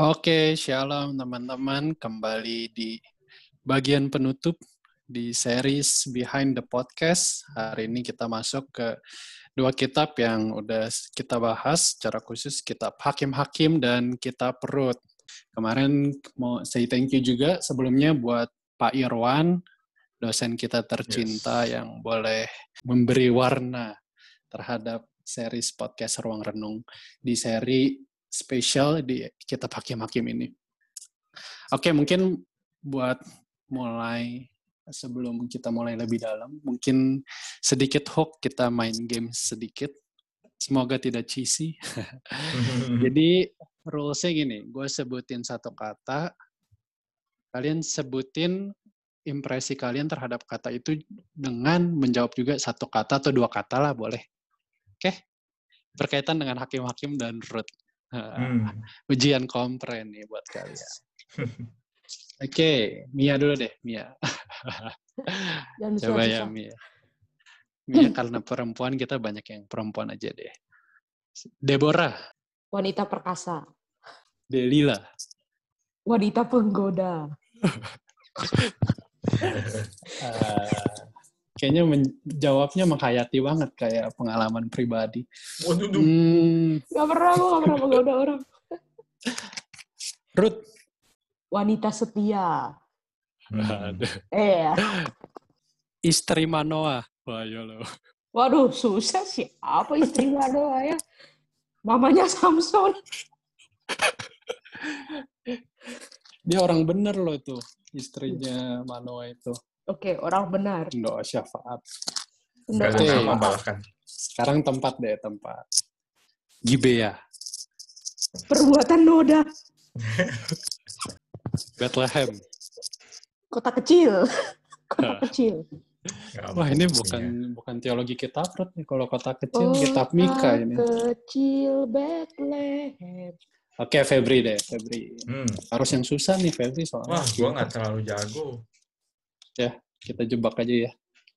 Oke, shalom teman-teman. Kembali di bagian penutup di series Behind the Podcast. Hari ini kita masuk ke dua kitab yang udah kita bahas secara khusus, kitab Hakim-Hakim dan kitab Perut. Kemarin mau say thank you juga sebelumnya buat Pak Irwan, dosen kita tercinta yes. yang boleh memberi warna terhadap series podcast Ruang Renung di seri spesial di kitab hakim-hakim ini. Oke, mungkin buat mulai sebelum kita mulai lebih dalam, mungkin sedikit hook kita main game sedikit. Semoga tidak cheesy. Jadi rulesnya gini, gue sebutin satu kata, kalian sebutin impresi kalian terhadap kata itu dengan menjawab juga satu kata atau dua kata lah boleh. Oke? Berkaitan dengan hakim-hakim dan root. Hmm. Ujian kompren nih buat kalian. Oke, okay, Mia dulu deh, Mia. Coba ya Mia. Mia karena perempuan kita banyak yang perempuan aja deh. Deborah. Wanita perkasa. Delila. Wanita penggoda. uh, kayaknya menjawabnya menghayati banget kayak pengalaman pribadi. Waduh. Hmm. Gak pernah, gue gak pernah menggoda orang. Ruth. Wanita setia. Hmm. Eh. Istri Manoa. Wah, ya lo. Waduh, susah sih. Apa istri Manoa ya? Mamanya Samson. Dia orang bener loh tuh, istrinya Manoa itu. Oke, orang benar. Doa syafaat. Oke, okay. Sekarang tempat deh, tempat. Gibea. Perbuatan noda. Bethlehem. Kota kecil. Kota kecil. Wah ini bukan bukan teologi kitab nih kalau kota kecil kota kitab Mika ini. kecil Bethlehem. Oke Febri deh Febri. Hmm. Harus yang susah nih Febri soalnya. Wah gua nggak terlalu jago ya kita jebak aja ya.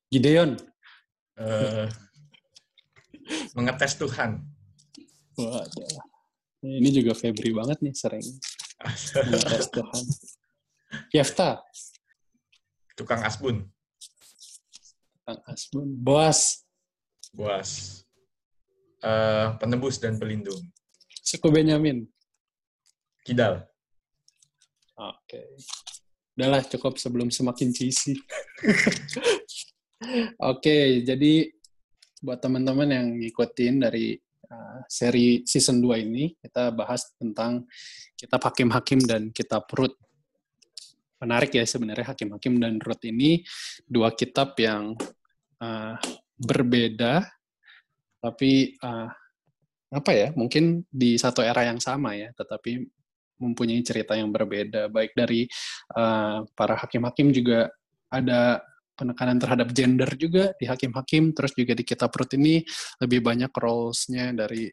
Gideon. Uh, mengetes Tuhan. Waduh. ini juga Febri banget nih sering mengetes Tuhan. Yefta. Tukang asbun. Tukang asbun. Boas. Boas. Uh, penebus dan pelindung. Suku Benyamin. Kidal. Oke. okay udahlah cukup sebelum semakin cheesy. Oke, okay, jadi buat teman-teman yang ngikutin dari uh, seri season 2 ini, kita bahas tentang kitab hakim-hakim dan kitab Rut. Menarik ya sebenarnya hakim-hakim dan Rut ini dua kitab yang uh, berbeda, tapi uh, apa ya, mungkin di satu era yang sama ya, tetapi mempunyai cerita yang berbeda. Baik dari uh, para hakim-hakim juga ada penekanan terhadap gender juga di hakim-hakim, terus juga di kitab Ruth ini lebih banyak roles-nya dari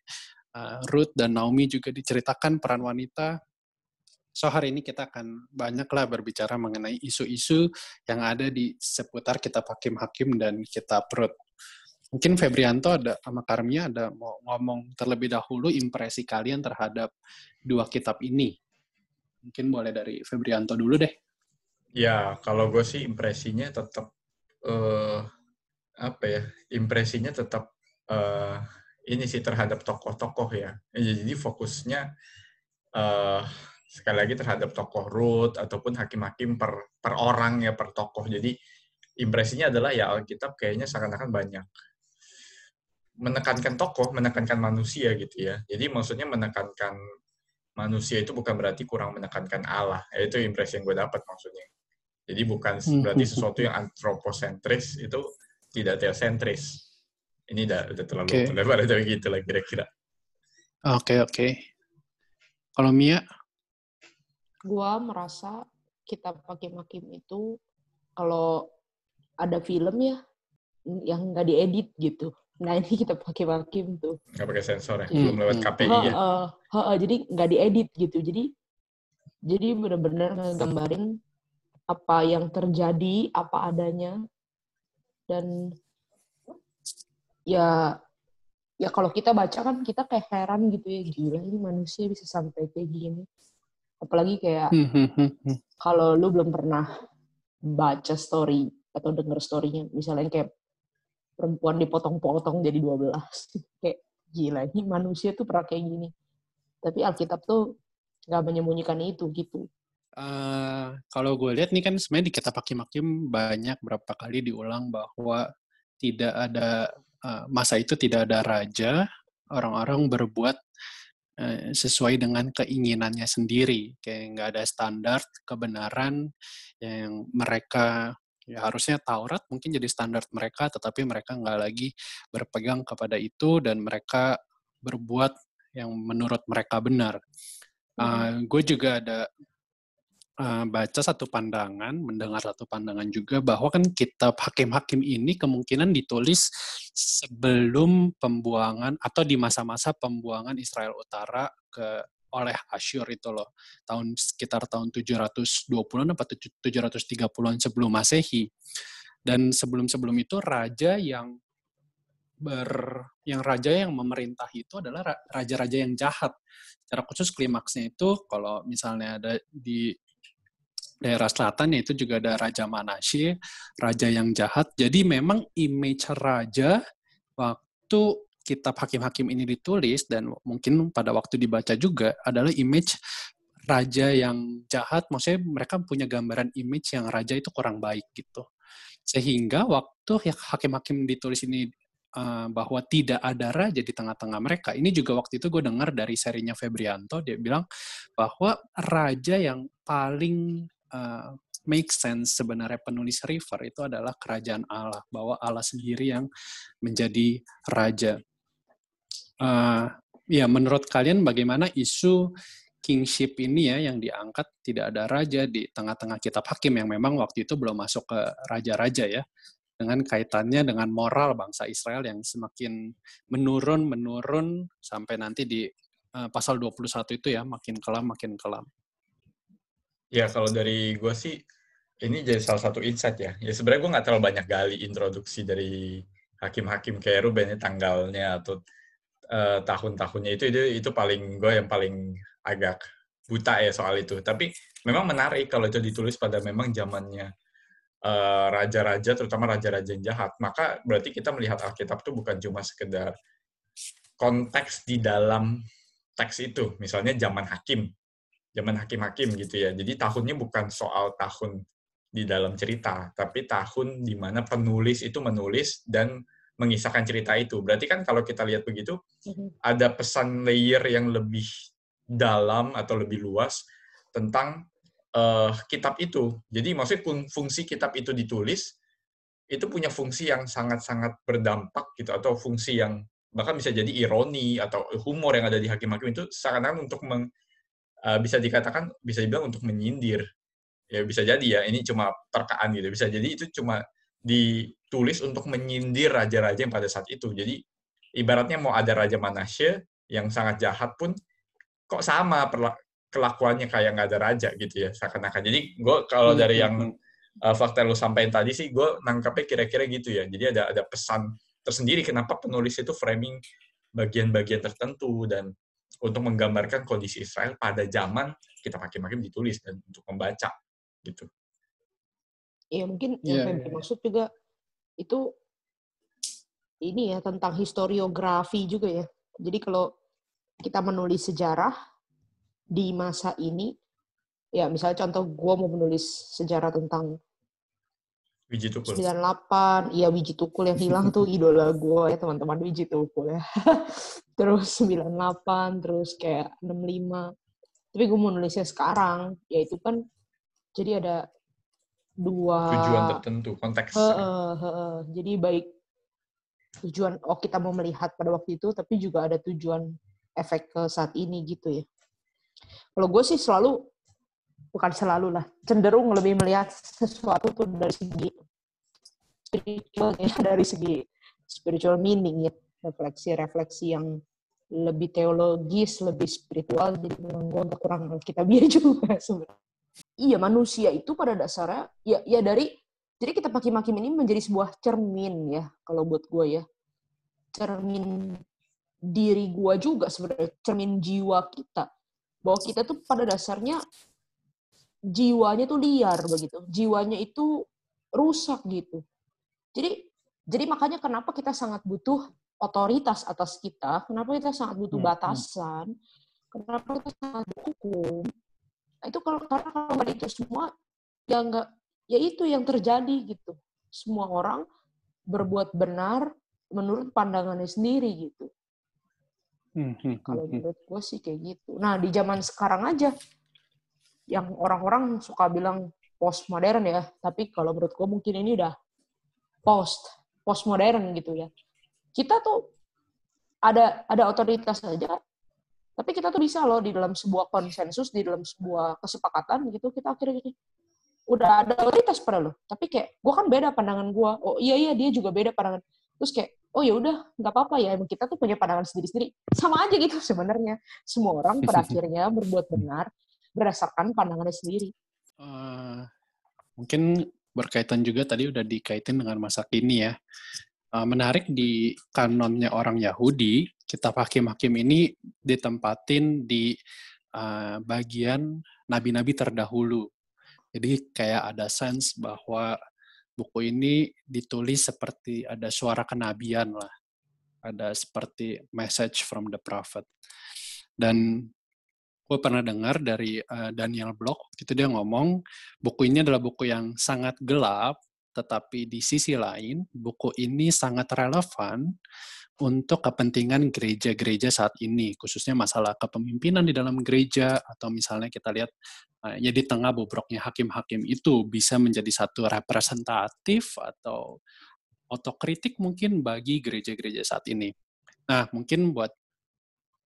uh, Ruth dan Naomi juga diceritakan peran wanita. So hari ini kita akan banyaklah berbicara mengenai isu-isu yang ada di seputar kitab hakim-hakim dan kitab Ruth. Mungkin Febrianto ada sama Karmia ada mau ngomong terlebih dahulu impresi kalian terhadap dua kitab ini. Mungkin boleh dari Febrianto dulu deh. Ya, kalau gue sih impresinya tetap uh, apa ya? Impresinya tetap uh, ini sih terhadap tokoh-tokoh ya. Jadi fokusnya uh, sekali lagi terhadap tokoh root ataupun hakim-hakim per per orang ya per tokoh. Jadi impresinya adalah ya Alkitab kayaknya seakan-akan banyak menekankan tokoh, menekankan manusia gitu ya. Jadi maksudnya menekankan manusia itu bukan berarti kurang menekankan Allah. Ya, itu impresi yang gue dapat maksudnya. Jadi bukan hmm, berarti hmm, sesuatu hmm. yang antroposentris itu tidak teosentris. Ini udah, udah terlalu okay. lebar dari gitu lah kira-kira. Oke okay, oke. Okay. Kalau Mia? Gua merasa kitab Hakim-Hakim itu kalau ada film ya yang nggak diedit gitu Nah ini kita pakai vakum tuh. Nggak pakai sensor ya, hmm. belum lewat KPI ha, ya. Uh, ha, uh, jadi nggak diedit gitu. Jadi jadi benar-benar ngegambarin apa yang terjadi, apa adanya, dan ya ya kalau kita baca kan kita kayak heran gitu ya gila ini manusia bisa sampai kayak gini Apalagi kayak hmm, hmm, hmm. kalau lu belum pernah baca story atau denger storynya, misalnya kayak perempuan dipotong-potong jadi 12. kayak gila, ini manusia tuh pernah kayak gini. Tapi Alkitab tuh nggak menyembunyikan itu gitu. Eh, kalau gue lihat nih kan sebenarnya di kitab Hakim-Hakim banyak berapa kali diulang bahwa tidak ada eh, masa itu tidak ada raja, orang-orang berbuat eh, sesuai dengan keinginannya sendiri, kayak nggak ada standar kebenaran yang mereka ya harusnya Taurat mungkin jadi standar mereka, tetapi mereka nggak lagi berpegang kepada itu dan mereka berbuat yang menurut mereka benar. Uh, gue juga ada uh, baca satu pandangan, mendengar satu pandangan juga bahwa kan kitab hakim-hakim ini kemungkinan ditulis sebelum pembuangan atau di masa-masa pembuangan Israel Utara ke oleh Asyur itu loh tahun sekitar tahun 720-an atau 730-an sebelum Masehi. Dan sebelum-sebelum itu raja yang ber yang raja yang memerintah itu adalah raja-raja yang jahat. Secara khusus klimaksnya itu kalau misalnya ada di daerah selatan yaitu juga ada Raja Manasye, raja yang jahat. Jadi memang image raja waktu kitab hakim-hakim ini ditulis dan mungkin pada waktu dibaca juga adalah image raja yang jahat, maksudnya mereka punya gambaran image yang raja itu kurang baik gitu. Sehingga waktu hakim-hakim ditulis ini uh, bahwa tidak ada raja di tengah-tengah mereka, ini juga waktu itu gue dengar dari serinya Febrianto, dia bilang bahwa raja yang paling uh, make sense sebenarnya penulis River itu adalah kerajaan Allah, bahwa Allah sendiri yang menjadi raja uh, ya menurut kalian bagaimana isu kingship ini ya yang diangkat tidak ada raja di tengah-tengah kitab hakim yang memang waktu itu belum masuk ke raja-raja ya dengan kaitannya dengan moral bangsa Israel yang semakin menurun menurun sampai nanti di uh, pasal 21 itu ya makin kelam makin kelam. Ya kalau dari gue sih ini jadi salah satu insight ya. Ya sebenarnya gue nggak terlalu banyak gali introduksi dari hakim-hakim kayak Ruben tanggalnya atau uh, tahun-tahunnya itu itu itu paling gue yang paling agak buta ya soal itu. Tapi memang menarik kalau itu ditulis pada memang zamannya eh, raja-raja, terutama raja-raja yang jahat. Maka berarti kita melihat Alkitab itu bukan cuma sekedar konteks di dalam teks itu. Misalnya zaman hakim, zaman hakim-hakim gitu ya. Jadi tahunnya bukan soal tahun di dalam cerita, tapi tahun di mana penulis itu menulis dan mengisahkan cerita itu. Berarti kan kalau kita lihat begitu, mm-hmm. ada pesan layer yang lebih dalam atau lebih luas tentang uh, kitab itu. Jadi maksudnya fungsi kitab itu ditulis, itu punya fungsi yang sangat-sangat berdampak gitu, atau fungsi yang bahkan bisa jadi ironi atau humor yang ada di hakim-hakim itu seakan-akan untuk meng, uh, bisa dikatakan bisa dibilang untuk menyindir ya bisa jadi ya ini cuma terkaan gitu bisa jadi itu cuma ditulis untuk menyindir raja-raja yang pada saat itu. Jadi ibaratnya mau ada raja Manasye yang sangat jahat pun kok sama kelakuannya kayak nggak ada raja gitu ya seakan-akan. Jadi gue kalau dari yang uh, fakta lu sampaikan tadi sih gue nangkapnya kira-kira gitu ya. Jadi ada ada pesan tersendiri kenapa penulis itu framing bagian-bagian tertentu dan untuk menggambarkan kondisi Israel pada zaman kita hakim-hakim ditulis dan untuk membaca gitu. Iya mungkin yeah, yang yeah. maksud juga itu ini ya tentang historiografi juga ya. Jadi kalau kita menulis sejarah di masa ini, ya misalnya contoh gue mau menulis sejarah tentang Wiji Tukul. 98, iya Wiji Tukul yang hilang tuh idola gue ya teman-teman Wiji Tukul ya. terus 98, terus kayak 65. Tapi gue mau nulisnya sekarang, yaitu kan jadi ada dua tujuan tertentu konteks he, he, he. jadi baik tujuan oh kita mau melihat pada waktu itu tapi juga ada tujuan efek ke saat ini gitu ya kalau gue sih selalu bukan selalu lah cenderung lebih melihat sesuatu tuh dari segi spiritualnya dari segi spiritual meaning ya refleksi-refleksi yang lebih teologis, lebih spiritual, jadi gue kurang kita biar juga sebenarnya. Iya manusia itu pada dasarnya ya ya dari jadi kita pakai makim ini menjadi sebuah cermin ya kalau buat gue ya. Cermin diri gue juga sebenarnya cermin jiwa kita. Bahwa kita tuh pada dasarnya jiwanya tuh liar begitu. Jiwanya itu rusak gitu. Jadi jadi makanya kenapa kita sangat butuh otoritas atas kita, kenapa kita sangat butuh Hmm, hmm. batasan, kenapa kita sangat butuh hukum. Nah, itu kalau karena kalau nggak itu semua ya nggak ya itu yang terjadi gitu. Semua orang berbuat benar menurut pandangannya sendiri gitu. Hmm, hmm, Kalau menurut gue sih kayak gitu. Nah, di zaman sekarang aja, yang orang-orang suka bilang postmodern ya, tapi kalau menurut gue mungkin ini udah post, postmodern gitu ya. Kita tuh ada ada otoritas saja, tapi kita tuh bisa loh di dalam sebuah konsensus, di dalam sebuah kesepakatan gitu, kita akhirnya gini, udah ada otoritas pada lo. Tapi kayak, gue kan beda pandangan gue. Oh iya iya dia juga beda pandangan. Terus kayak, oh ya udah nggak apa-apa ya, emang kita tuh punya pandangan sendiri-sendiri. Sama aja gitu sebenarnya. Semua orang pada akhirnya berbuat benar berdasarkan pandangannya sendiri. Eh, mungkin berkaitan juga tadi udah dikaitin dengan masa kini ya. Eh, menarik di kanonnya orang Yahudi, kitab hakim-hakim ini ditempatin di eh, bagian nabi-nabi terdahulu. Jadi kayak ada sense bahwa buku ini ditulis seperti ada suara kenabian lah. Ada seperti message from the prophet. Dan gue pernah dengar dari uh, Daniel Block, itu dia ngomong buku ini adalah buku yang sangat gelap, tetapi di sisi lain buku ini sangat relevan untuk kepentingan gereja-gereja saat ini, khususnya masalah kepemimpinan di dalam gereja atau misalnya kita lihat uh, ya di tengah bobroknya hakim-hakim itu bisa menjadi satu representatif atau otokritik mungkin bagi gereja-gereja saat ini. Nah, mungkin buat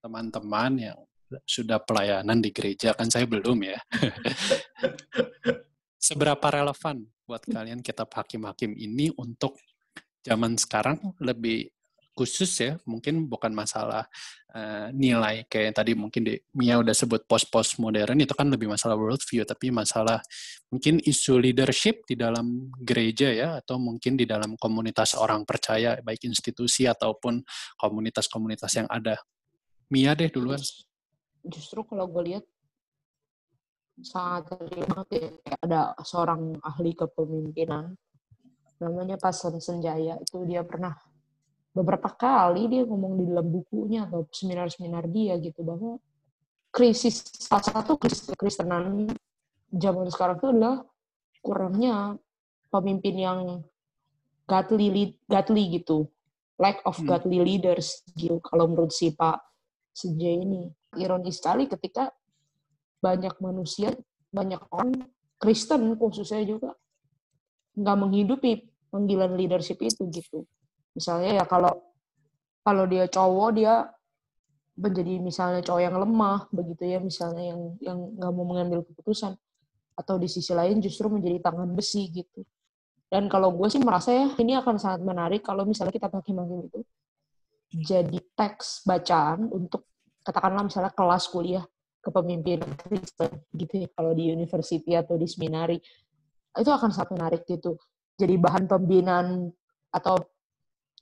teman-teman yang sudah pelayanan di gereja kan saya belum ya. Seberapa relevan buat kalian kitab hakim-hakim ini untuk zaman sekarang lebih khusus ya, mungkin bukan masalah uh, nilai kayak tadi mungkin di, Mia udah sebut post-post modern itu kan lebih masalah worldview, tapi masalah mungkin isu leadership di dalam gereja ya, atau mungkin di dalam komunitas orang percaya, baik institusi ataupun komunitas-komunitas yang ada. Mia deh duluan justru kalau gue lihat sangat terlibat ya kayak ada seorang ahli kepemimpinan namanya Pasan Senjaya itu dia pernah beberapa kali dia ngomong di dalam bukunya atau seminar-seminar dia gitu bahwa krisis salah satu krisis kekristenan zaman sekarang itu adalah kurangnya pemimpin yang godly godly gitu lack of Hmm. godly leaders gitu kalau menurut si Pak Senjaya ini ironis sekali ketika banyak manusia, banyak orang Kristen khususnya juga nggak menghidupi panggilan leadership itu gitu. Misalnya ya kalau kalau dia cowok dia menjadi misalnya cowok yang lemah begitu ya misalnya yang yang nggak mau mengambil keputusan atau di sisi lain justru menjadi tangan besi gitu. Dan kalau gue sih merasa ya ini akan sangat menarik kalau misalnya kita pakai hakim itu jadi teks bacaan untuk katakanlah misalnya kelas kuliah kepemimpinan Kristen gitu ya kalau di university atau di seminari itu akan sangat menarik gitu jadi bahan pembinaan atau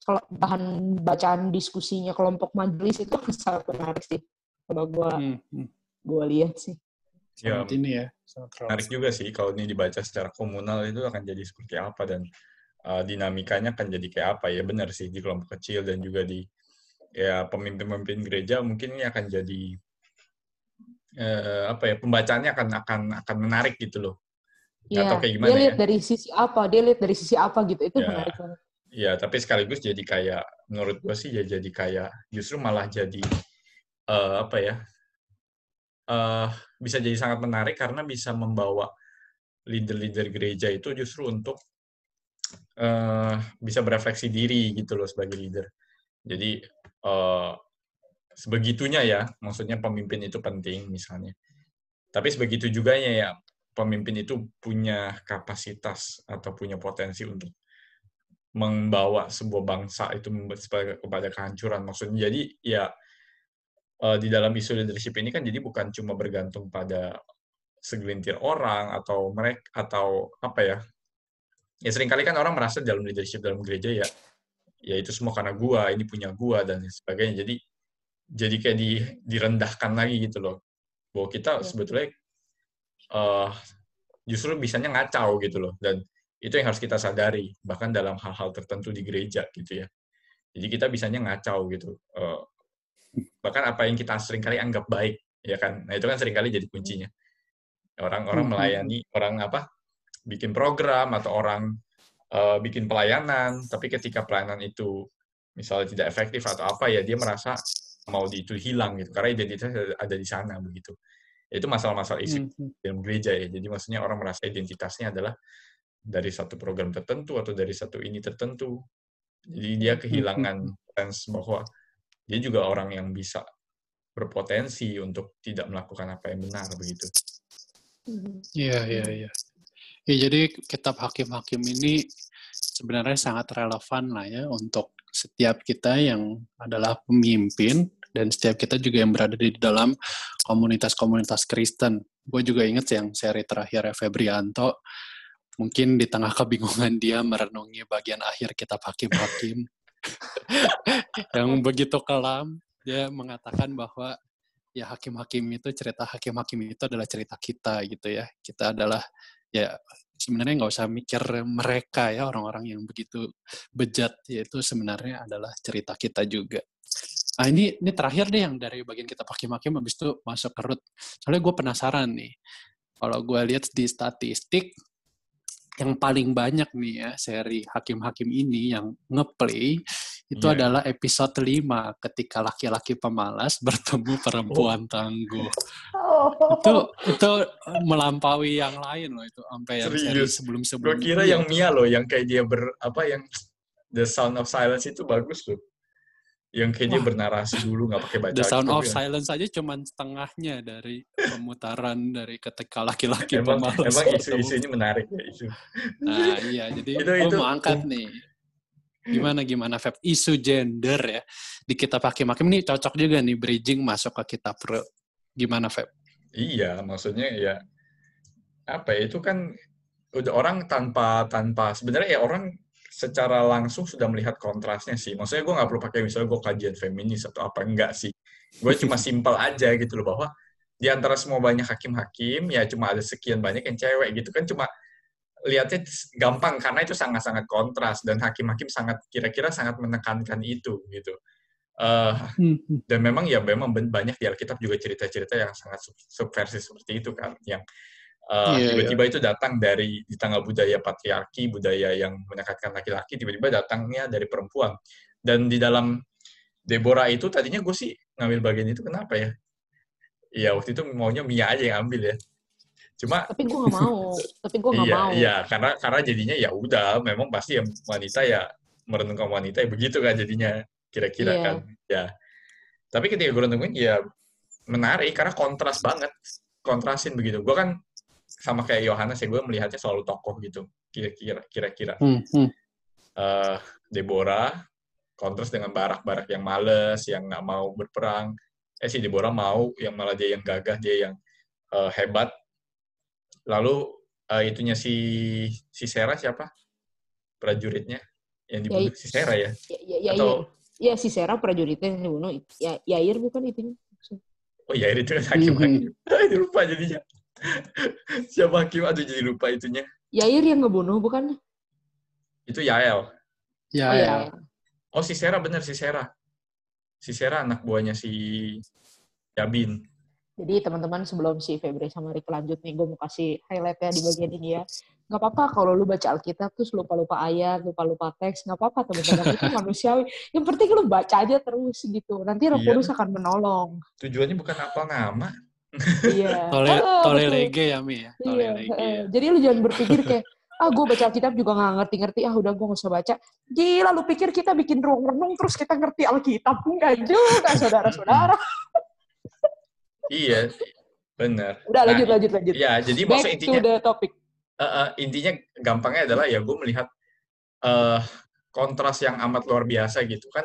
kalau bahan bacaan diskusinya kelompok majelis itu akan sangat menarik sih kalau gua Hmm, hmm. gua lihat sih Ya, ini ya. sangat menarik juga sih kalau ini dibaca secara komunal itu akan jadi seperti apa dan uh, dinamikanya akan jadi kayak apa ya benar sih di kelompok kecil dan juga di ya pemimpin-pemimpin gereja mungkin ini akan jadi eh, apa ya pembacaannya akan akan akan menarik gitu loh tahu Iya, kayak dia gimana lihat ya dari sisi apa dia lihat dari sisi apa gitu itu Ya. menarik banget ya tapi sekaligus jadi kayak menurut gue sih ya jadi kayak justru malah jadi eh, apa ya eh bisa jadi sangat menarik karena bisa membawa leader-leader gereja itu justru untuk eh bisa berefleksi diri gitu loh sebagai leader. Jadi eh sebegitunya ya, maksudnya pemimpin itu penting misalnya. Tapi sebegitu juga ya pemimpin itu punya kapasitas atau punya potensi untuk membawa sebuah bangsa itu kepada kehancuran. Maksudnya jadi ya eh, di dalam isu leadership ini kan jadi bukan cuma bergantung pada segelintir orang atau mereka atau apa ya ya sering kali kan orang merasa dalam leadership dalam gereja ya ya itu semua karena gua ini punya gua dan sebagainya. Jadi jadi kayak di, direndahkan lagi gitu loh. Bahwa kita Iya. sebetulnya eh justru bisanya ngacau gitu loh. Dan itu yang harus kita sadari bahkan dalam hal-hal tertentu di gereja gitu ya. Jadi kita bisanya ngacau gitu. Eh, bahkan apa yang kita sering kali anggap baik ya kan? Nah itu kan sering kali jadi kuncinya. Orang-orang Hmm. melayani orang apa bikin program atau orang eh, bikin pelayanan tapi ketika pelayanan itu misalnya tidak efektif atau apa ya dia merasa mau di itu hilang gitu karena identitasnya ada di sana begitu itu masalah-masalah isi Hmm. dalam gereja ya. Jadi maksudnya orang merasa identitasnya adalah dari satu program tertentu atau dari satu ini tertentu. Jadi dia kehilangan sense bahwa dia juga orang yang bisa berpotensi untuk tidak melakukan apa yang benar begitu. Iya, iya, iya. Ya, jadi kitab Hakim-Hakim ini sebenarnya sangat relevan lah ya untuk setiap kita yang adalah pemimpin dan setiap kita juga yang berada di dalam komunitas-komunitas Kristen. Gue juga inget yang seri terakhir Febrianto, mungkin di tengah kebingungan dia merenungi bagian akhir kitab Hakim-Hakim yang begitu kelam, dia mengatakan bahwa ya hakim-hakim itu cerita hakim-hakim itu adalah cerita kita gitu ya. Kita adalah ya sebenarnya nggak usah mikir mereka ya orang-orang yang begitu bejat yaitu sebenarnya adalah cerita kita juga. Nah ini ini terakhir deh yang dari bagian kita hakim-hakim habis itu masuk ke root. Soalnya gue penasaran nih. Kalau gue lihat di statistik yang paling banyak nih ya seri hakim-hakim ini yang ngeplay itu Iya. adalah episode 5 ketika laki-laki pemalas bertemu perempuan tangguh. Oh. Itu itu melampaui yang lain loh itu sampai yang seri Serius? sebelum-sebelum. Gue kira yang Mia loh, yang kayak dia ber apa yang The Sound of Silence itu bagus loh. Yang kayak dia Wah. bernarasi dulu nggak pakai baca. The Sound of ya. Silence aja cuman setengahnya dari pemutaran dari ketika laki-laki pemalas. emang isu-isunya menarik ya isu. Nah iya jadi Itu- gue itu- mau angkat nih. Gimana gimana Feb isu gender ya di kitab hakim-hakim ini cocok juga nih bridging masuk ke kitab Re. Gimana Feb? Iya, maksudnya ya apa ya itu kan udah orang tanpa tanpa sebenarnya ya orang secara langsung sudah melihat kontrasnya sih. Maksudnya gue nggak perlu pakai misalnya gue kajian feminis atau apa enggak sih. Gue cuma simpel aja gitu loh bahwa di antara semua banyak hakim-hakim ya cuma ada sekian banyak yang cewek gitu kan cuma lihatnya gampang karena itu sangat-sangat kontras dan hakim-hakim sangat kira-kira sangat menekankan itu gitu. Eh, dan memang ya memang banyak di Alkitab juga cerita-cerita yang sangat sub- subversif seperti itu kan yang uh, Iya, tiba-tiba itu datang dari di tengah budaya patriarki budaya yang menekankan laki-laki tiba-tiba datangnya dari perempuan. Dan di dalam Deborah itu tadinya gue sih ngambil bagian itu kenapa ya? Iya waktu itu maunya Mia aja yang ambil ya cuma Tapi gue gak mau. Tapi gue gak iya mau. iya karena karena jadinya ya udah memang pasti yang wanita ya merenungkan wanita ya begitu kan jadinya kira-kira Iya. kan ya tapi ketika gue renungin ya menarik karena kontras banget kontrasin begitu gue kan sama kayak Yohanes ya gue melihatnya selalu tokoh gitu kira-kira kira-kira Hmm, hmm. eh Deborah kontras dengan Barak-Barak yang males yang nggak mau berperang eh si Deborah mau yang malah dia yang gagah dia yang eh, hebat lalu eh, itunya si si Sera siapa? Prajuritnya yang dibunuh Yai- si Sera ya? Ya, ya, ya, Atau- ya, si Sera prajuritnya yang dibunuh. Ya, Yair bukan itu. oh ya itu kan hakim hakim lupa jadinya. Siapa hakim aduh jadi lupa itunya. Yair yang ngebunuh bukan? itu Yael. Ya, oh ya. ya. oh si Sera bener si Sera si Sera anak buahnya si Yabin Jadi teman-teman sebelum si Febri sama Rick lanjut nih, gue mau kasih highlightnya di bagian ini ya. Nggak apa-apa kalau lu baca Alkitab terus lupa-lupa ayat, lupa-lupa teks, nggak apa-apa teman-teman itu manusiawi. Yang penting lu baca aja terus gitu. Nanti Roh Iya. Kudus akan menolong. tujuannya bukan apa nama Iya. Tole, tole lege ya Mi ya. Tole Iya. lege. ya. Jadi lu jangan berpikir kayak ah gue baca Alkitab juga nggak ngerti-ngerti ah udah gue nggak usah baca gila lu pikir kita bikin ruang renung terus kita ngerti Alkitab enggak juga saudara-saudara iya. Bener udah Nah, lanjut lanjut. lanjut ya jadi back maksud to intinya the topic. Eh, eh, intinya gampangnya adalah ya gue melihat eh kontras yang amat luar biasa gitu kan.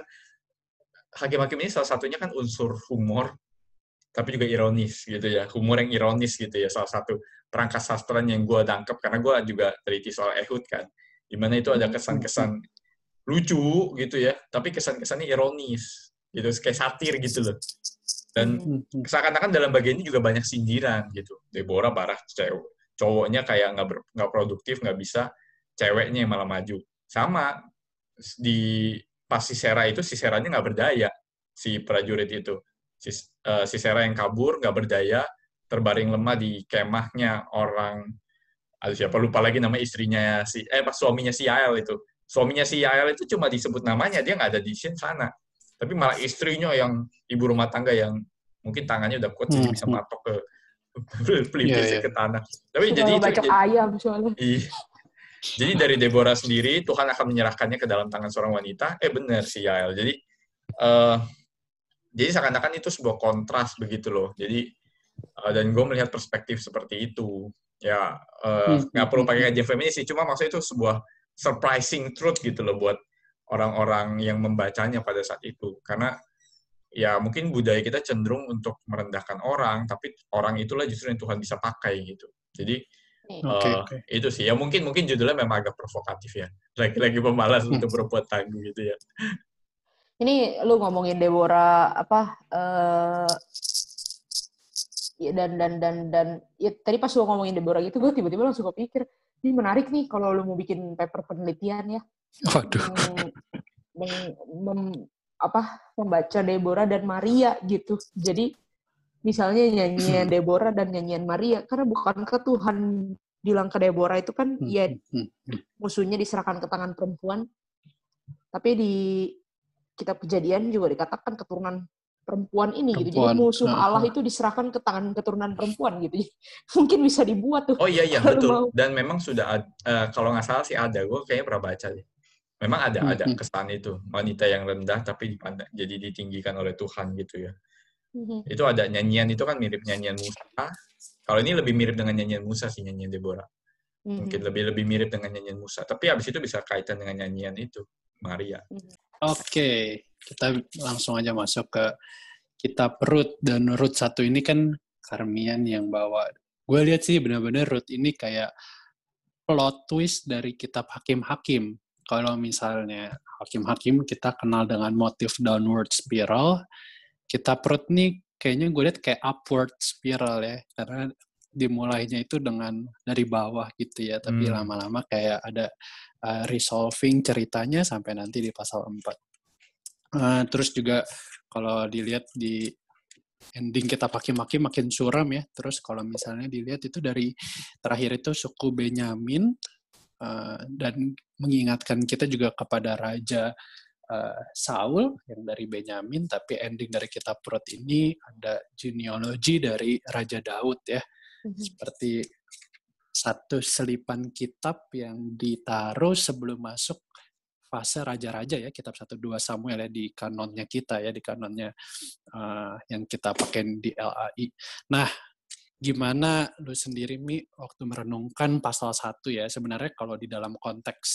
Hakim-hakim ini salah satunya kan unsur humor tapi juga ironis gitu ya. Humor yang ironis gitu ya salah satu perangkat sastra yang gue tangkap karena gue juga teliti soal Ehud kan. Di mana itu ada kesan-kesan lucu gitu ya tapi kesan-kesannya ironis gitu kayak satir gitu loh Dan Hmm, hmm. seakan-akan dalam bagian ini juga banyak sindiran gitu. Deborah parah cewek, cowoknya kayak nggak nggak produktif, nggak bisa, ceweknya yang malah maju. Sama di pas si Sera itu si Seranya nggak berdaya si prajurit itu. Si, eh, si Sera yang kabur nggak berdaya, terbaring lemah di kemahnya orang aduh siapa lupa lagi nama istrinya si eh pas suaminya si Yael itu. Suaminya si Yael itu cuma disebut namanya, dia nggak ada di scene sana. Tapi malah istrinya yang ibu rumah tangga yang mungkin tangannya udah kuat jadi Hmm, bisa hmm. matok ke pelipisnya Iya, iya. ke tanah. Tapi jadi itu jadi- ayam soalnya. Iya. Jadi dari Deborah sendiri Tuhan akan menyerahkannya ke dalam tangan seorang wanita. Eh benar si Yael. Jadi eh jadi seakan-akan itu sebuah kontras begitu loh. Jadi eh, dan gue melihat perspektif seperti itu. Ya eh, Hmm, nggak hmm, perlu hmm, pakai kajian feminis sih. Cuma maksudnya itu sebuah surprising truth gitu loh buat orang-orang yang membacanya pada saat itu. Karena ya mungkin budaya kita cenderung untuk merendahkan orang, tapi orang itulah justru yang Tuhan bisa pakai gitu. Jadi Oke, Eh, oke. itu sih ya mungkin mungkin judulnya memang agak provokatif ya lagi-lagi pemalas untuk berbuat tangguh gitu ya Ini lu ngomongin Deborah apa eh ya dan dan dan dan ya tadi pas lu ngomongin Deborah gitu gue tiba-tiba langsung kepikir ini menarik nih kalau lu mau bikin paper penelitian ya Waduh. meng- meng- mem- apa membaca Deborah dan Maria gitu. Jadi misalnya nyanyian Deborah dan nyanyian Maria karena bukankah Tuhan bilang ke Deborah itu kan Hmm, ya hmm, hmm. musuhnya diserahkan ke tangan perempuan. Tapi di kitab kejadian juga dikatakan keturunan perempuan ini gitu. Jadi Perempuan. musuh Ah, Allah ah. itu diserahkan ke tangan keturunan perempuan gitu. Jadi, mungkin bisa dibuat tuh. oh iya iya betul mau. dan memang sudah eh, kalau nggak salah sih ada gue kayaknya pernah baca deh memang ada ada kesan itu wanita yang rendah tapi dipandang jadi ditinggikan oleh Tuhan gitu ya. Itu ada nyanyian itu kan mirip nyanyian Musa. Kalau ini lebih mirip dengan nyanyian Musa sih nyanyian Deborah. Mungkin lebih lebih mirip dengan nyanyian Musa. Tapi habis itu bisa kaitan dengan nyanyian itu Maria. Oke, kita langsung aja masuk ke kitab Ruth. Dan Ruth satu ini kan Karmian yang bawa. Gue lihat sih benar-benar Ruth ini kayak plot twist dari kitab Hakim-Hakim. Kalau misalnya Hakim-Hakim kita kenal dengan motif downward spiral, kitab Ruth nih kayaknya gue lihat kayak upward spiral ya, karena dimulainya itu dengan dari bawah gitu ya, tapi Hmm. lama-lama kayak ada uh, resolving ceritanya sampai nanti di pasal 4. Uh, terus juga kalau dilihat di ending kita pakai maki makin suram ya. Terus kalau misalnya dilihat itu dari terakhir itu suku Benyamin uh, dan mengingatkan kita juga kepada raja uh, Saul yang dari Benyamin, tapi ending dari kitab Rut ini ada genealogi dari Raja Daud ya Mhm. seperti satu selipan kitab yang ditaruh sebelum masuk fase raja-raja ya kitab 1 2 Samuel ya di kanonnya kita ya di kanonnya uh, yang kita pakai di LAI. Nah, gimana lu sendiri Mi waktu merenungkan pasal 1 ya sebenarnya kalau di dalam konteks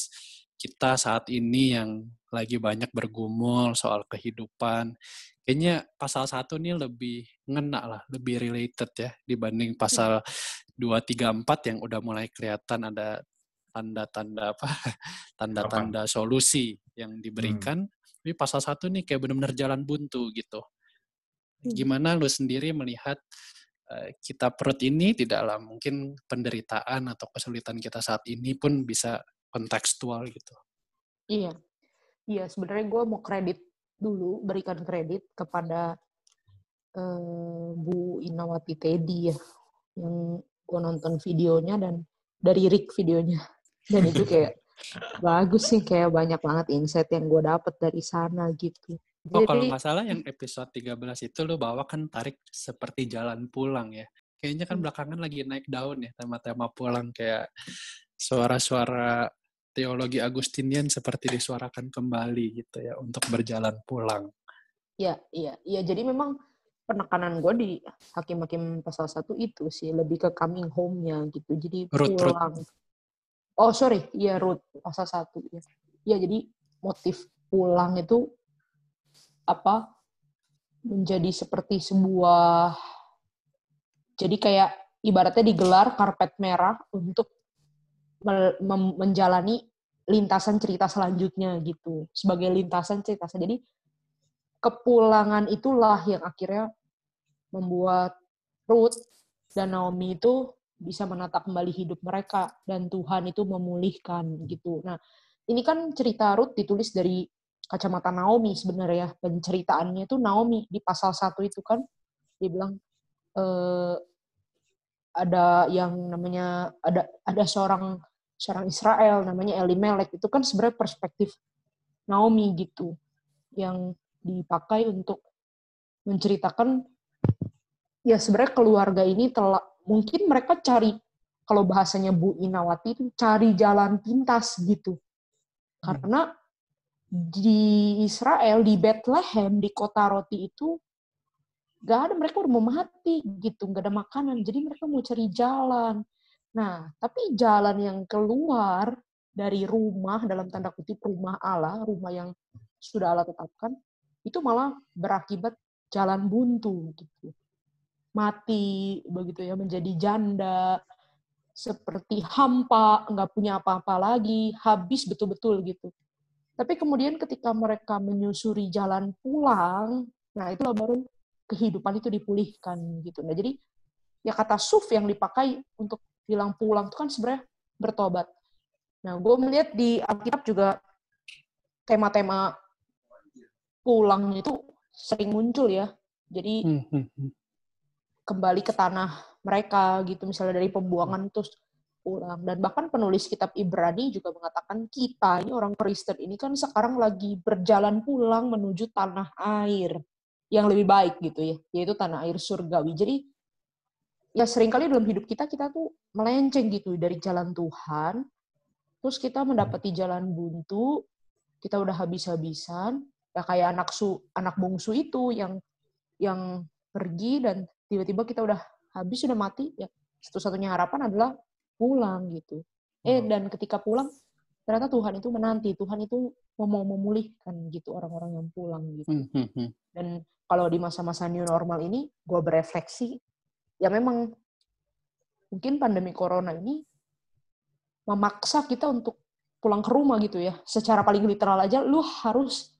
kita saat ini yang lagi banyak bergumul soal kehidupan kayaknya pasal 1 ini lebih ngena lah, lebih related ya dibanding pasal 2 3 4 yang udah mulai kelihatan ada tanda-tanda apa? tanda-tanda solusi yang diberikan. Tapi pasal 1 nih kayak benar-benar jalan buntu gitu. Hmm. Gimana lu sendiri melihat kita perut ini tidaklah mungkin penderitaan atau kesulitan kita saat ini pun bisa kontekstual gitu. Iya, iya. Sebenarnya gue mau kredit dulu, berikan kredit kepada eh, Bu Inawati Teddy ya, yang gue nonton videonya dan dari Rick videonya, dan itu kayak bagus sih, kayak banyak banget insight yang gue dapet dari sana gitu. Oh, kalau Jadi, nggak salah yang episode 13 itu lu bawa kan tarik seperti jalan pulang ya. Kayaknya kan Hmm. belakangan lagi naik daun ya tema-tema pulang kayak suara-suara teologi Agustinian seperti disuarakan kembali gitu ya untuk berjalan pulang. Iya, iya, iya. Jadi memang penekanan gue di hakim-hakim pasal satu itu sih lebih ke coming home-nya gitu. Jadi Ruth. pulang. Oh sorry, iya Ruth pasal satu. Iya, ya, jadi motif pulang itu apa menjadi seperti sebuah jadi kayak ibaratnya digelar karpet merah untuk menjalani lintasan cerita selanjutnya gitu sebagai lintasan cerita jadi kepulangan itulah yang akhirnya membuat Ruth dan Naomi itu bisa menata kembali hidup mereka dan Tuhan itu memulihkan gitu. Nah, ini kan cerita Ruth ditulis dari kacamata Naomi sebenarnya penceritaannya itu Naomi di pasal satu itu kan dia bilang e, ada yang namanya ada ada seorang seorang Israel namanya Elimelek itu kan sebenarnya perspektif Naomi gitu yang dipakai untuk menceritakan ya sebenarnya keluarga ini telah mungkin mereka cari kalau bahasanya Bu Inawati itu cari jalan pintas gitu. Karena di Israel, di Bethlehem, di kota roti itu gak ada mereka udah mau mati gitu, gak ada makanan. Jadi mereka mau cari jalan. Nah, tapi jalan yang keluar dari rumah dalam tanda kutip rumah Allah, rumah yang sudah Allah tetapkan, itu malah berakibat jalan buntu gitu mati begitu ya menjadi janda seperti hampa nggak punya apa-apa lagi habis betul-betul gitu tapi kemudian ketika mereka menyusuri jalan pulang nah itulah baru kehidupan itu dipulihkan gitu. Nah jadi ya kata suf yang dipakai untuk bilang pulang itu kan sebenarnya bertobat. Nah gue melihat di Alkitab juga tema-tema pulang itu sering muncul ya. Jadi hmm, hmm, hmm. kembali ke tanah mereka gitu misalnya dari pembuangan terus pulang dan bahkan penulis kitab Ibrani juga mengatakan kita ini orang Kristen ini kan sekarang lagi berjalan pulang menuju tanah air yang lebih baik gitu ya. Yaitu tanah air surgawi. Jadi ya sering kali dalam hidup kita kita tuh melenceng gitu dari jalan Tuhan terus kita mendapati jalan buntu kita udah habis-habisan ya kayak anak su anak bungsu itu yang yang pergi dan tiba-tiba kita udah habis sudah mati ya satu-satunya harapan adalah pulang gitu. Eh hmm. dan ketika pulang ternyata Tuhan itu menanti Tuhan itu mau memulihkan gitu orang-orang yang pulang gitu. Hmm, hmm, dan kalau di masa-masa new normal ini gue berefleksi ya memang mungkin pandemi corona ini memaksa kita untuk pulang ke rumah gitu ya. Secara paling literal aja lu harus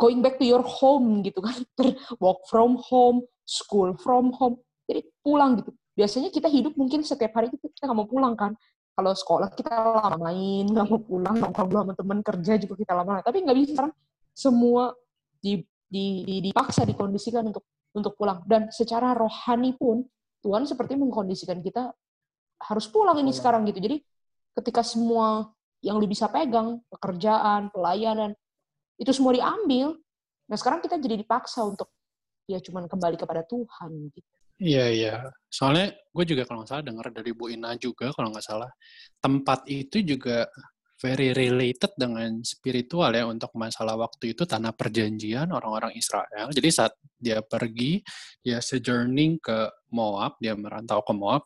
going back to your home gitu kan. Work from home school from home jadi pulang gitu biasanya kita hidup mungkin setiap hari kita nggak mau pulang kan. Kalau sekolah kita lama main nggak mau pulang nggak ngobrol sama teman kerja juga kita lama tapi nggak bisa sekarang. Semua di, di, di, dipaksa dikondisikan untuk untuk pulang. Dan secara rohani pun Tuhan seperti mengkondisikan kita harus pulang ini sekarang gitu. Jadi ketika semua yang lu bisa pegang pekerjaan pelayanan itu semua diambil nah sekarang kita jadi dipaksa untuk ya cuman kembali kepada Tuhan gitu. Iya iya. Soalnya gue juga kalau nggak salah dengar dari Bu Ina juga kalau nggak salah tempat itu juga very related dengan spiritual ya untuk masalah waktu itu tanah perjanjian orang-orang Israel. Jadi saat dia pergi, dia sojourning ke Moab, dia merantau ke Moab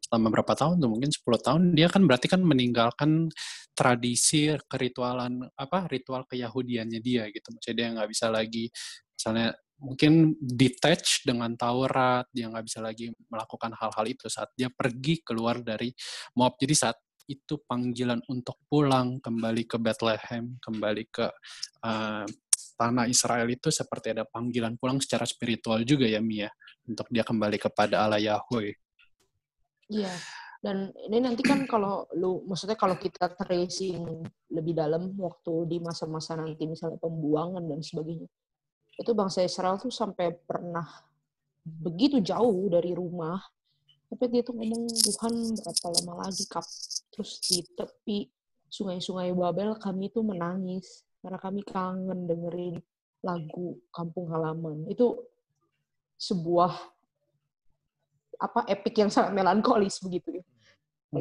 selama berapa tahun mungkin 10 tahun dia kan berarti kan meninggalkan tradisi keritualan apa ritual keyahudiannya dia gitu maksudnya dia nggak bisa lagi misalnya mungkin detach dengan Taurat, dia nggak bisa lagi melakukan hal-hal itu saat dia pergi keluar dari Moab. Jadi saat itu panggilan untuk pulang kembali ke Bethlehem, kembali ke uh, tanah Israel itu seperti ada panggilan pulang secara spiritual juga ya Mia untuk dia kembali kepada Allah Yahweh. Iya. Dan ini nanti kan kalau lu maksudnya kalau kita tracing lebih dalam waktu di masa-masa nanti misalnya pembuangan dan sebagainya itu bangsa Israel tuh sampai pernah begitu jauh dari rumah tapi dia tuh ngomong Tuhan berapa lama lagi kap terus di tepi sungai-sungai Babel kami tuh menangis karena kami kangen dengerin lagu kampung halaman. Itu sebuah apa epic yang sangat melankolis begitu ya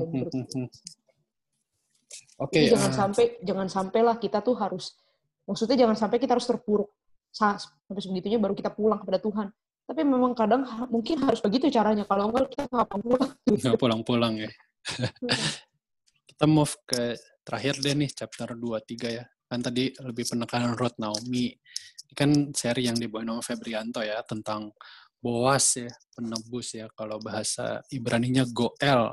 Oke. Okay, jangan uh... sampai jangan sampailah kita tuh harus maksudnya jangan sampai kita harus terpuruk sampai sebegitunya baru kita pulang kepada Tuhan. Tapi memang kadang mungkin harus begitu caranya. Kalau enggak kita nggak pulang. Nggak pulang-pulang ya. kita move ke terakhir deh nih chapter 2-3 ya. Kan tadi lebih penekanan Ruth Naomi. Ini kan seri yang dibawa nama Febrianto ya tentang Boas ya, penebus ya. Kalau bahasa Ibraninya Goel.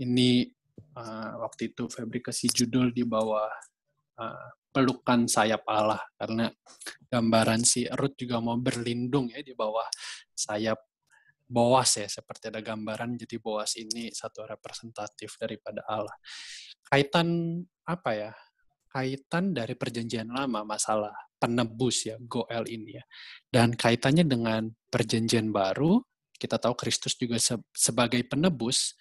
Ini uh, waktu itu Febri kasih judul di bawah uh, pelukan sayap Allah karena gambaran si Ruth juga mau berlindung ya di bawah sayap Boas ya seperti ada gambaran jadi Boas ini satu representatif daripada Allah. Kaitan apa ya? Kaitan dari perjanjian lama masalah penebus ya Goel ini ya. Dan kaitannya dengan perjanjian baru, kita tahu Kristus juga se sebagai penebus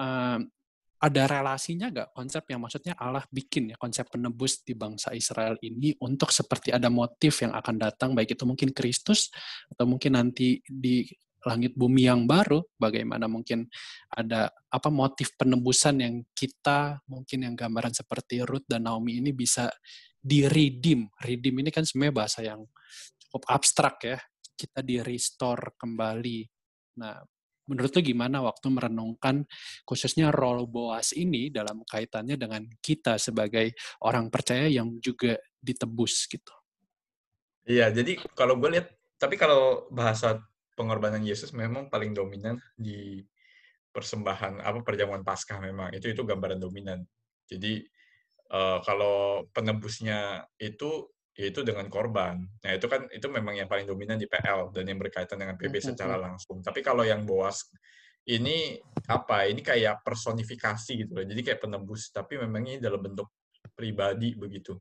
um, ada relasinya nggak? Konsep yang maksudnya Allah bikin ya konsep penebus di bangsa Israel ini untuk seperti ada motif yang akan datang baik itu mungkin Kristus atau mungkin nanti di langit bumi yang baru bagaimana mungkin ada apa motif penebusan yang kita mungkin yang gambaran seperti Ruth dan Naomi ini bisa di redeem redeem ini kan sebenarnya bahasa yang cukup abstrak ya kita di restore kembali. Nah menurut lu gimana waktu merenungkan khususnya role Boas ini dalam kaitannya dengan kita sebagai orang percaya yang juga ditebus gitu? Iya, jadi kalau gue lihat, tapi kalau bahasa pengorbanan Yesus memang paling dominan di persembahan apa perjamuan Paskah memang itu itu gambaran dominan. Jadi uh, kalau penebusnya itu yaitu dengan korban. Nah, itu kan itu memang yang paling dominan di PL dan yang berkaitan dengan PB secara langsung. Tapi kalau yang Boas ini apa? Ini kayak personifikasi gitu loh. Jadi kayak penebus, tapi memang ini dalam bentuk pribadi begitu.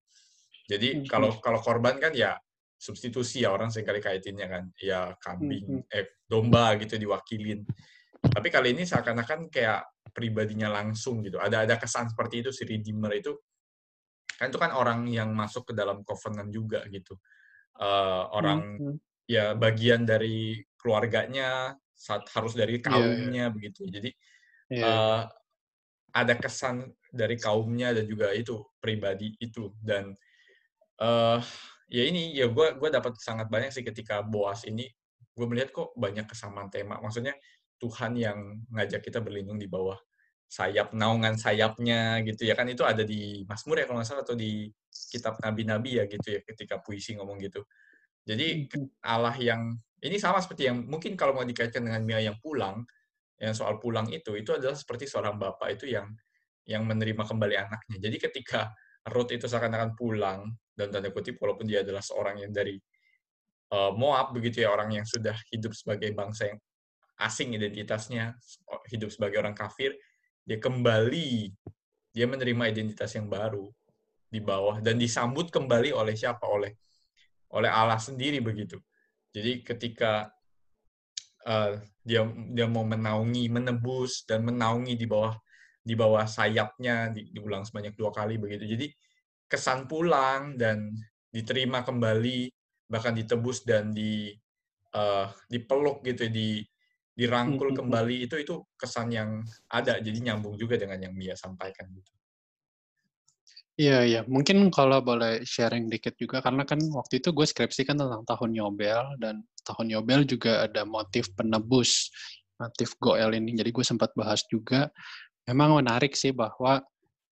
Jadi kalau kalau korban kan ya substitusi ya orang sering kali kaitinnya kan, ya kambing, eh domba gitu diwakilin. Tapi kali ini seakan-akan kayak pribadinya langsung gitu. Ada ada kesan seperti itu si Redeemer itu kan itu kan orang yang masuk ke dalam covenant juga gitu uh, orang hmm. ya bagian dari keluarganya saat harus dari iya, iya. kaumnya yeah. begitu jadi yeah. Iya. uh, ada kesan dari kaumnya dan juga itu pribadi itu dan uh, ya ini ya gue gue dapat sangat banyak sih ketika boas ini gue melihat kok banyak kesamaan tema maksudnya Tuhan yang ngajak kita berlindung di bawah sayap naungan sayapnya gitu ya kan itu ada di Mazmur ya kalau nggak salah atau di kitab nabi-nabi ya gitu ya ketika puisi ngomong gitu. Jadi Allah yang ini sama seperti yang mungkin kalau mau dikaitkan dengan Mia yang pulang, yang soal pulang itu itu adalah seperti seorang bapak itu yang yang menerima kembali anaknya. Jadi ketika Ruth itu seakan-akan pulang dan tanda kutip walaupun dia adalah seorang yang dari uh, Moab begitu ya orang yang sudah hidup sebagai bangsa yang asing identitasnya hidup sebagai orang kafir dia kembali dia menerima identitas yang baru di bawah dan disambut kembali oleh siapa? Oleh oleh Allah sendiri begitu. Jadi ketika uh, dia dia mau menaungi menebus dan menaungi di bawah di bawah sayapnya di, diulang sebanyak dua kali begitu. Jadi kesan pulang dan diterima kembali bahkan ditebus dan di uh, dipeluk gitu di dirangkul kembali itu itu kesan yang ada jadi nyambung juga dengan yang Mia sampaikan gitu. Iya iya. Mungkin kalau boleh sharing dikit juga karena kan waktu itu gue skripsi kan tentang tahun Yobel dan tahun Yobel juga ada motif penebus motif Goel ini. Jadi gue sempat bahas juga. Memang menarik sih bahwa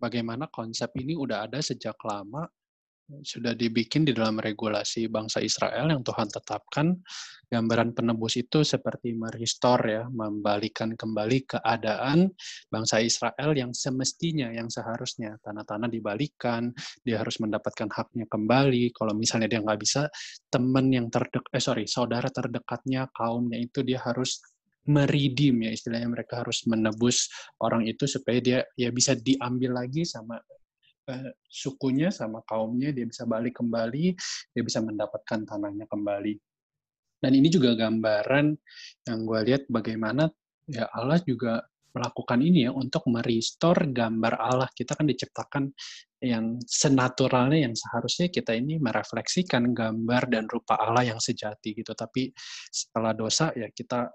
bagaimana konsep ini udah ada sejak lama sudah dibikin di dalam regulasi bangsa Israel yang Tuhan tetapkan. Gambaran penebus itu seperti merestore ya, membalikan kembali keadaan bangsa Israel yang semestinya, yang seharusnya tanah-tanah dibalikan, dia harus mendapatkan haknya kembali. Kalau misalnya dia nggak bisa, teman yang terdekat, eh sorry, saudara terdekatnya, kaumnya itu dia harus meridim ya istilahnya mereka harus menebus orang itu supaya dia ya bisa diambil lagi sama Eh, sukunya sama kaumnya dia bisa balik kembali dia bisa mendapatkan tanahnya kembali. Dan ini juga gambaran yang gue lihat bagaimana ya Allah juga melakukan ini ya untuk merestore gambar Allah. Kita kan diciptakan yang senaturalnya yang seharusnya kita ini merefleksikan gambar dan rupa Allah yang sejati gitu. Tapi setelah dosa ya kita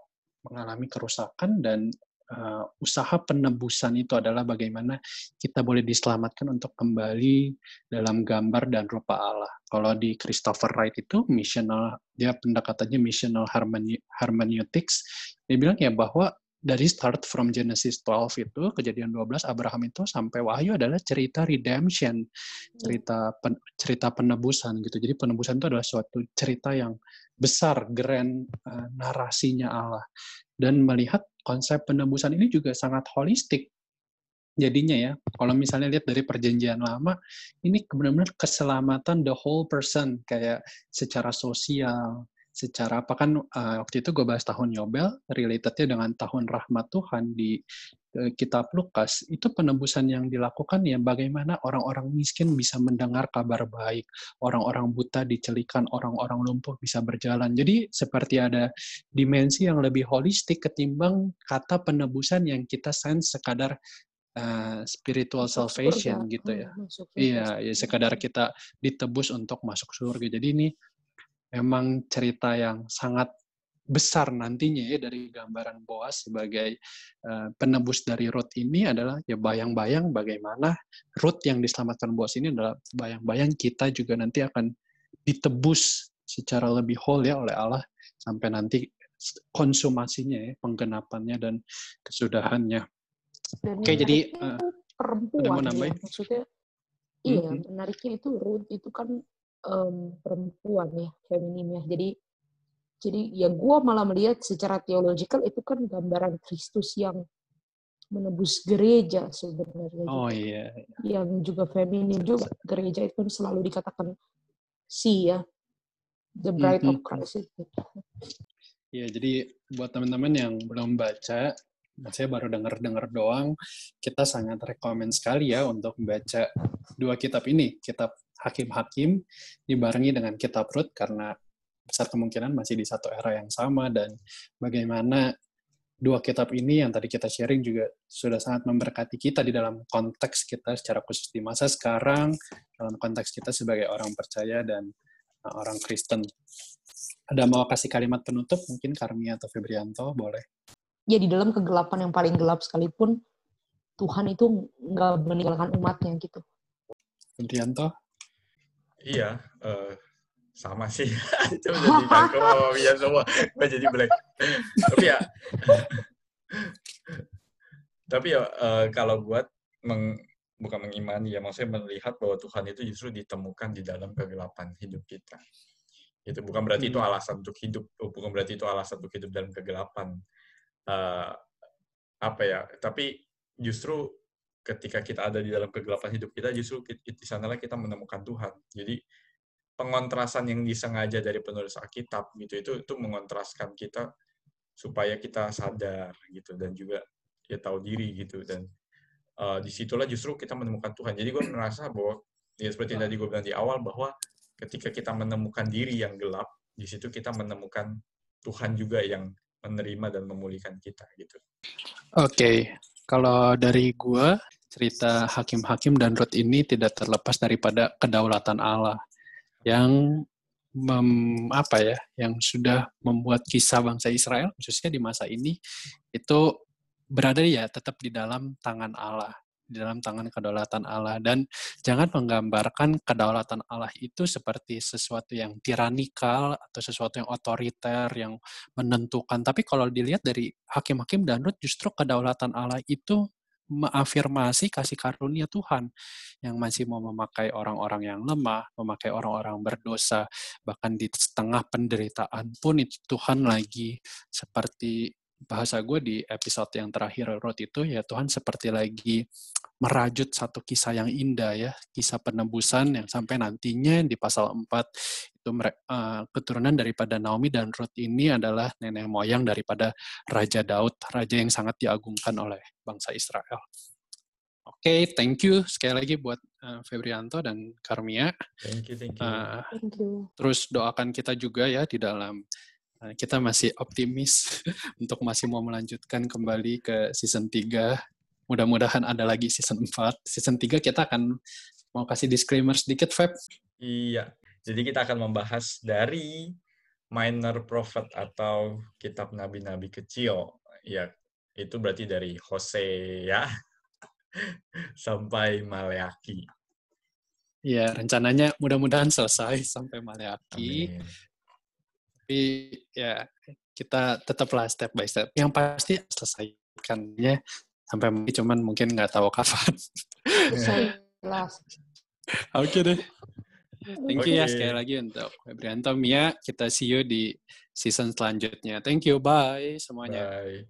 mengalami kerusakan dan uh, usaha penebusan itu adalah bagaimana kita boleh diselamatkan untuk kembali dalam gambar dan rupa Allah. Kalau di Christopher Wright itu missional, dia pendekatannya missional hermeneutics, dia bilang ya bahwa dari start from Genesis 12 itu kejadian 12 Abraham itu sampai Wahyu adalah cerita redemption, cerita pen, cerita penebusan gitu. Jadi penebusan itu adalah suatu cerita yang besar, grand uh, narasinya Allah dan melihat konsep penebusan ini juga sangat holistik. jadinya ya, kalau misalnya lihat dari perjanjian lama, ini benar-benar keselamatan the whole person, kayak secara sosial, secara apa kan uh, waktu itu gue bahas tahun Yobel, relatednya dengan tahun rahmat Tuhan di uh, kitab Lukas, itu penebusan yang dilakukan ya bagaimana orang-orang miskin bisa mendengar kabar baik, orang-orang buta dicelikan, orang-orang lumpuh bisa berjalan. Jadi seperti ada dimensi yang lebih holistik ketimbang kata penebusan yang kita sense sekadar uh, spiritual salvation surga. gitu ya. Hmm, iya, ya sekadar kita ditebus untuk masuk surga. Jadi ini memang cerita yang sangat besar nantinya ya dari gambaran Boas sebagai uh, penebus dari Ruth ini adalah ya bayang-bayang bagaimana Ruth yang diselamatkan Boas ini adalah bayang-bayang kita juga nanti akan ditebus secara lebih whole ya oleh Allah sampai nanti konsumasinya ya penggenapannya dan kesudahannya. Dan Oke jadi uh, perempuan ya, maksudnya iya mm -hmm. menariknya itu Ruth itu kan um, perempuan ya, feminim ya. Jadi jadi ya gue malah melihat secara teologikal itu kan gambaran Kristus yang menebus gereja sebenarnya. Oh iya. Yang juga feminim juga gereja itu kan selalu dikatakan si ya, the bride mm -hmm. of Christ. Ya jadi buat teman-teman yang belum baca, saya baru dengar-dengar doang, kita sangat rekomend sekali ya untuk membaca dua kitab ini, kitab hakim-hakim dibarengi dengan kitab Rut karena besar kemungkinan masih di satu era yang sama dan bagaimana dua kitab ini yang tadi kita sharing juga sudah sangat memberkati kita di dalam konteks kita secara khusus di masa sekarang, dalam konteks kita sebagai orang percaya dan uh, orang Kristen. Ada mau kasih kalimat penutup mungkin Karmia atau Febrianto boleh? Ya di dalam kegelapan yang paling gelap sekalipun Tuhan itu nggak meninggalkan umatnya gitu. Febrianto? Iya, uh, sama sih. itu jadi kangkung, ya semua. Gue jadi black. tapi ya, tapi ya uh, kalau buat meng, bukan mengimani ya, maksudnya melihat bahwa Tuhan itu justru ditemukan di dalam kegelapan hidup kita. Itu bukan berarti itu hmm. alasan untuk hidup, bukan berarti itu alasan untuk hidup dalam kegelapan. Uh, apa ya? Tapi justru ketika kita ada di dalam kegelapan hidup kita, justru di sanalah kita menemukan Tuhan. Jadi pengontrasan yang disengaja dari penulis Alkitab gitu itu itu mengontraskan kita supaya kita sadar gitu dan juga ya tahu diri gitu dan uh, di situlah justru kita menemukan Tuhan. Jadi gue merasa bahwa ya seperti yang tadi gue bilang di awal bahwa ketika kita menemukan diri yang gelap, di situ kita menemukan Tuhan juga yang menerima dan memulihkan kita gitu. Oke, okay. kalau dari gue cerita hakim-hakim dan Ruth ini tidak terlepas daripada kedaulatan Allah yang mem, apa ya, yang sudah membuat kisah bangsa Israel khususnya di masa ini itu berada ya tetap di dalam tangan Allah di dalam tangan kedaulatan Allah. Dan jangan menggambarkan kedaulatan Allah itu seperti sesuatu yang tiranikal atau sesuatu yang otoriter yang menentukan. Tapi kalau dilihat dari hakim-hakim dan Rut justru kedaulatan Allah itu mengafirmasi kasih karunia Tuhan yang masih mau memakai orang-orang yang lemah, memakai orang-orang berdosa, bahkan di setengah penderitaan pun itu Tuhan lagi seperti bahasa gue di episode yang terakhir Rot itu ya Tuhan seperti lagi merajut satu kisah yang indah ya, kisah penebusan yang sampai nantinya di pasal 4 itu uh, keturunan daripada Naomi dan Ruth ini adalah nenek moyang daripada Raja Daud, raja yang sangat diagungkan oleh bangsa Israel. Oke, okay, thank you sekali lagi buat uh, Febrianto dan Karmia. Thank you, thank you. Uh, thank you. Terus doakan kita juga ya di dalam kita masih optimis untuk masih mau melanjutkan kembali ke season 3 mudah-mudahan ada lagi season 4. Season 3 kita akan mau kasih disclaimer sedikit, Feb. Iya. Jadi kita akan membahas dari minor prophet atau kitab nabi-nabi kecil. Ya, itu berarti dari Hosea sampai Maleaki. Iya, rencananya mudah-mudahan selesai sampai Maleaki. Tapi ya kita tetaplah step by step. Yang pasti selesaikannya sampai cuman mungkin nggak tahu kapan. Oke deh. Thank you okay. ya sekali lagi untuk Febrianto Mia. Kita see you di season selanjutnya. Thank you. Bye semuanya. Bye.